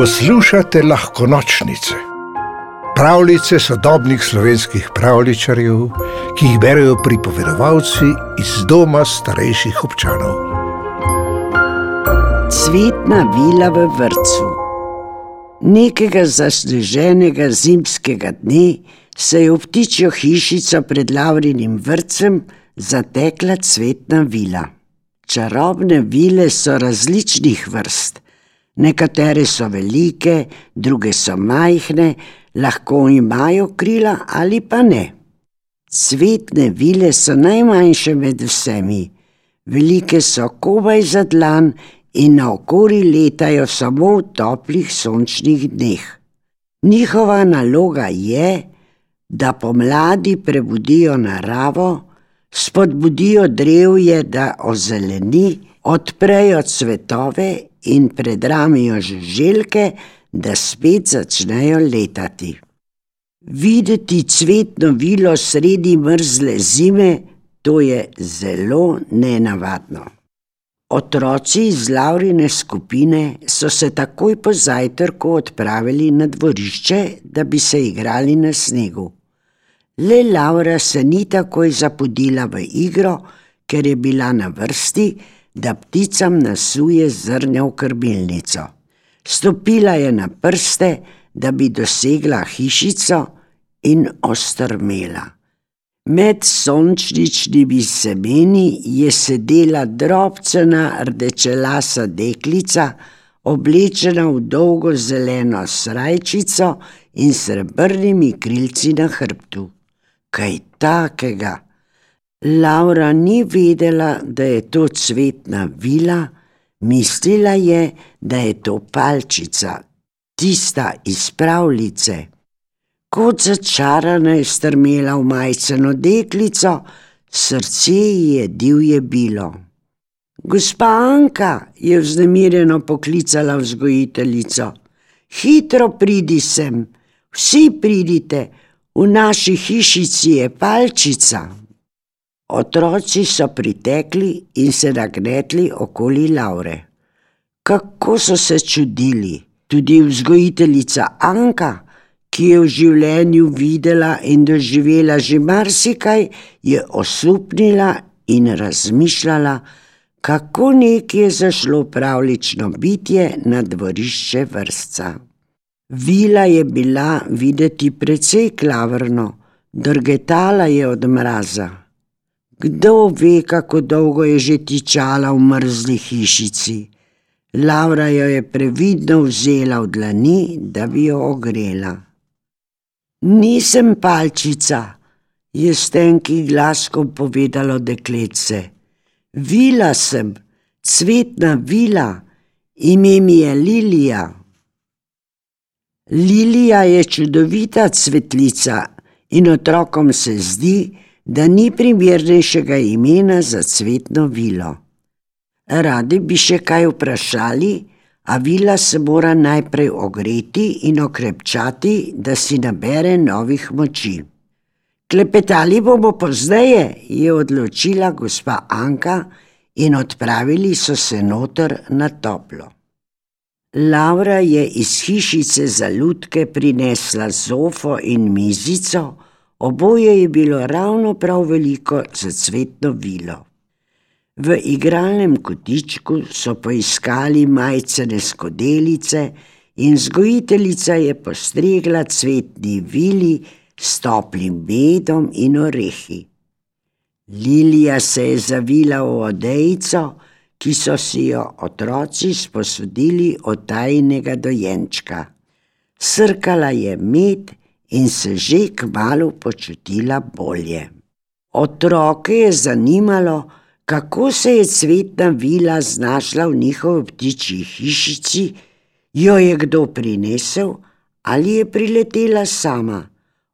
Poslušate lahko nočnice, pravljice sodobnih slovenskih pravličarjev, ki jih berijo pripovedovalci iz doma starejših občanov. Cvetna vila v vrtu. Nekega zasneženega zimskega dne se je v ptičjo hišico pred Lavrinim vrtcem zatekla cvetna vila. Čarobne vile so različnih vrst. Nekatere so velike, druge so majhne, lahko imajo krila ali pa ne. Cvetne vile so najmanjše med vsemi, velike so komaj za dlan in naokoli letajo samo v toplih sončnih dneh. Njihova naloga je, da pomladi prebudijo naravo, spodbudijo drevje, da ozeleni, odprejo cvetove in predramijo žuželke, da spet začnejo letati. Videti cvetno vilo sredi mrzle zime, to je zelo nenavadno. Otroci iz Laurine skupine so se takoj po zajtrku odpravili na dvorišče, da bi se igrali na snegu. Le Laura se ni takoj zapodila v igro, ker je bila na vrsti, da pticam nasuje zrnja v krmilnico. Stopila je na prste, da bi dosegla hišico in ostrmela. Med sončničnimi semeni je sedela drobcena rdečelasa deklica, oblečena v dolgo zeleno srajčico in srebrnimi krilci na hrbtu. Kaj takega! Laura ni vedela, da je to cvetna vila, mislila je, da je to palčica, tista iz pravljice. Kot začarana je strmela v majceno deklico, srce ji je divje bilo. Gospa Anka je vznemirjeno poklicala vzgojiteljico. Hitro pridi sem, vsi pridite, v naši hišici je palčica. Otroci so pritekli in se nagnetli okoli Laure. Kako so se čudili, tudi vzgojiteljica Anka, ki je v življenju videla in doživela že marsikaj, je osupnila in razmišljala, kako nekje zašlo pravlično bitje na dvorišče vrsta. Vila je bila videti precej klavrno, drgetala je od mraza. Kdo ve, kako dolgo je že tičala v mrzli hišici. Laura jo je previdno vzela v dlani, da bi jo ogrela. Nisem palčica, je s tenkim glaskom povedalo dekletce. Vila sem, cvetna vila, ime mi je Lilija. Lilija je čudovita cvetlica in otrokom se zdi, da ni primernejšega imena za cvetno vilo. Radi bi še kaj vprašali, a vila se mora najprej ogreti in okrepčati, da si nabere novih moči. Klepetali bomo pozneje, je odločila gospa Anka in odpravili so se noter na toplo. Laura je iz hišice za lutke prinesla zofo in mizico, Oboje je bilo ravno prav veliko za cvetno vilo. V igralnem kotičku so poiskali majcene skodelice in vzgojiteljica je postregla cvetni vili s toplim medom in orehi. Lilija se je zavila v odejco, ki so si jo otroci sposodili od tajnega dojenčka. Srkala je med in se že kmalo počutila bolje. Otroke je zanimalo, kako se je cvetna vila znašla v njihovi ptičji hišici, jo je kdo prinesel ali je priletela sama,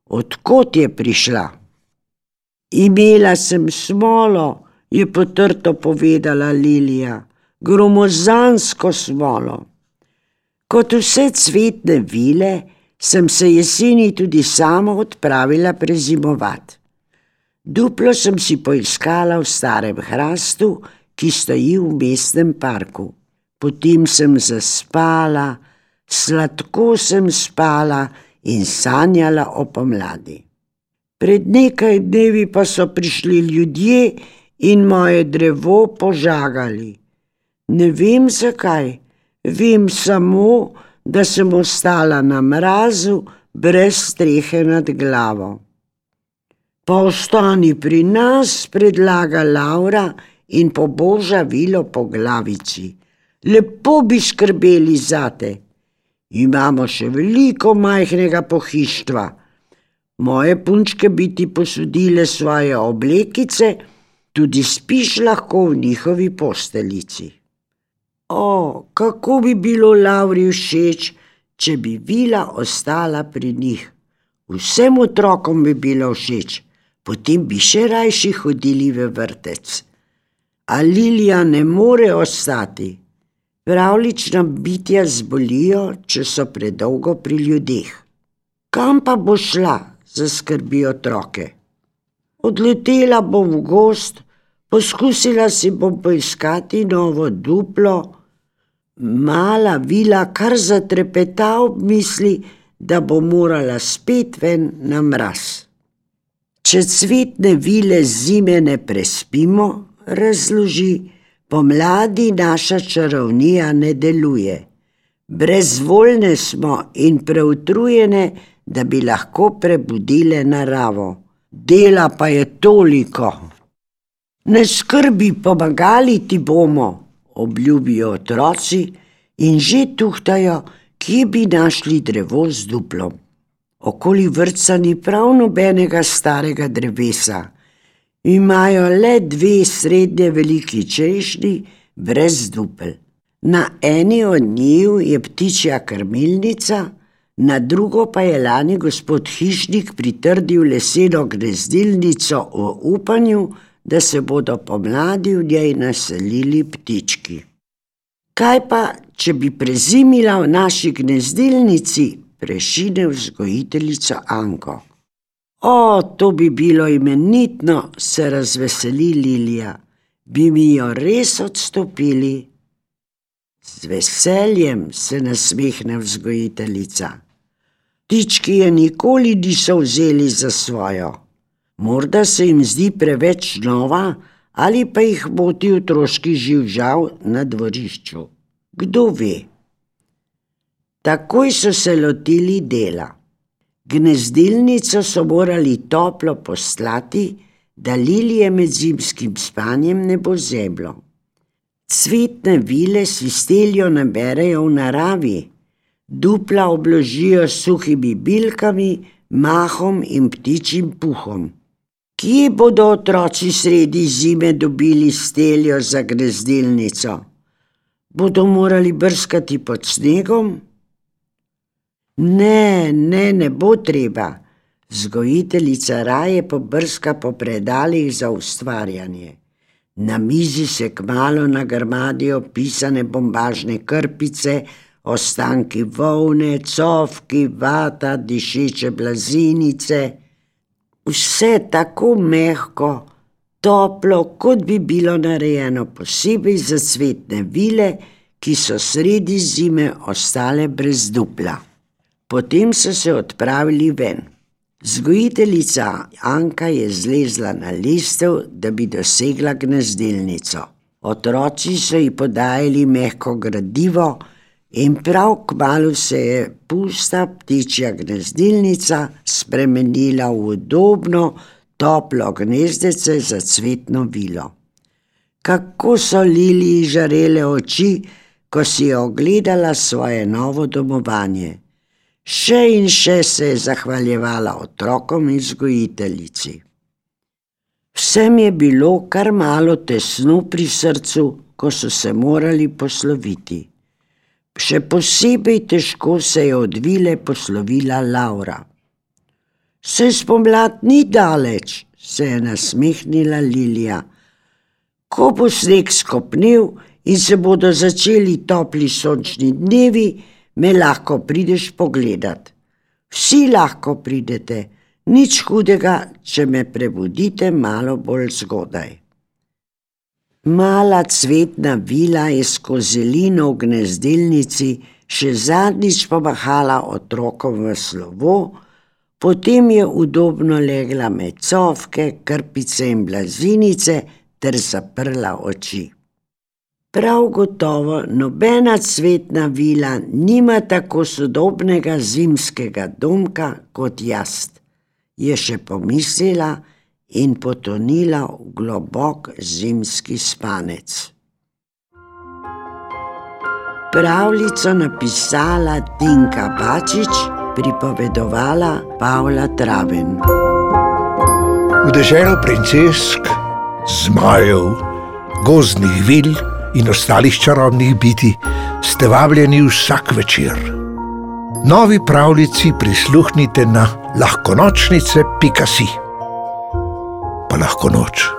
odkot je prišla. Imela sem smolo, je potrto povedala Lilija, gromozansko smolo. Kot vse cvetne vile, sem se jeseni tudi sama odpravila prezimovati. Duplo sem si poiskala v starem hrastu, ki stoji v mestnem parku. Potem sem zaspala, sladko sem spala in sanjala o pomladi. Pred nekaj dnevi pa so prišli ljudje in moje drevo požagali. Ne vem zakaj, vem samo, da sem ostala na mrazu brez strehe nad glavo. Pa ostani pri nas, predlaga Laura in poboža vilo po glavici. Lepo bi skrbeli zate. Imamo še veliko majhnega pohištva. Moje punčke bi ti posodile svoje oblekice, tudi spiš lahko v njihovi posteljici. O, kako bi bilo Lauri všeč, če bi vila ostala pri njih. Vsem otrokom bi bilo všeč, potem bi še rajši hodili v vrtec. A Lilija ne more ostati. Pravlična bitja zbolijo, če so predolgo pri ljudeh. Kam pa bo šla, zaskrbi otroke? Odletela bom v gost, poskusila si bom poiskati novo duplo, Mala vila kar zatrepeta ob misli, da bo morala spet ven na mraz. Če cvetne vile zime ne prespimo, razloži, pomladi naša čarovnija ne deluje. Brezvoljne smo in preutrujene, da bi lahko prebudile naravo. Dela pa je toliko. Ne skrbi, pomagali ti bomo obljubijo otroci in že tuhtajo, kje bi našli drevo z duplom. Okoli vrca ni prav nobenega starega drevesa, imajo le dve srednje veliki češnji brez dupel. Na eni od njih je ptičja krmilnica, na drugo pa je lani gospod hišnik pritrdil leseno gnezdilnico v upanju, da se bodo pomladi v njej naselili ptički. Kaj pa, če bi prezimila v naši gnezdilnici, prešine vzgojiteljica Anko. O, to bi bilo imenitno, se razveseli Lilija, bi mi jo res odstopili. Z veseljem se nasmehne vzgojiteljica. Ptički je nikoli niso vzeli za svojo. Morda se jim zdi preveč nova ali pa jih moti otroški živžav na dvorišču. Kdo ve? Takoj so se lotili dela. Gnezdilnico so morali toplo poslati, da lilije med zimskim spanjem ne bo zeblo. Cvetne vile si steljo naberejo v naravi, dupla obložijo s suhimi bilkami, mahom in ptičjim puhom. Kje bodo otroci sredi zime dobili steljo za gnezdilnico? Bodo morali brskati pod snegom? Ne, ne, ne bo treba. Zgojiteljica raje pobrska po predalih za ustvarjanje. Na mizi se kmalo nagrmadijo pisane bombažne krpice, ostanki volne, cofki, vata, dišeče blazinice vse tako mehko, toplo, kot bi bilo narejeno posebej za cvetne vile, ki so sredi zime ostale brez dupla. Potem so se odpravili ven. Zgojiteljica Anka je zlezla na listev, da bi dosegla gnezdilnico. Otroci so ji podajali mehko gradivo, In prav kmalo se je pusta ptičja gnezdilnica spremenila v udobno, toplo gnezdece za cvetno vilo. Kako so Lili žarele oči, ko si je ogledala svoje novo domovanje. Še in še se je zahvaljevala otrokom in vzgojiteljici. Vsem je bilo kar malo tesno pri srcu, ko so se morali posloviti. Še posebej težko se je odvile poslovila Laura. Se spomlad ni daleč, se je nasmehnila Lilija. Ko bo sneg skopnil in se bodo začeli topli sončni dnevi, me lahko prideš pogledat. Vsi lahko pridete, nič hudega, če me prebudite malo bolj zgodaj. Mala cvetna vila je skozi lino v gnezdilnici še zadnjič pomahala otrokom v slovo, potem je udobno legla med cofke, krpice in blazinice ter zaprla oči. Prav gotovo nobena cvetna vila nima tako sodobnega zimskega domka kot jaz, je še pomislila in potonila v globok zimski spanec. Pravljico napisala Tinka Bačič, pripovedovala Pavla Traven. V deželo princesk, zmajev, gozdnih vil in ostalih čarobnih biti ste vabljeni vsak večer. Novi pravljici prisluhnite na lahkonočnice.si. Pa lahko noč.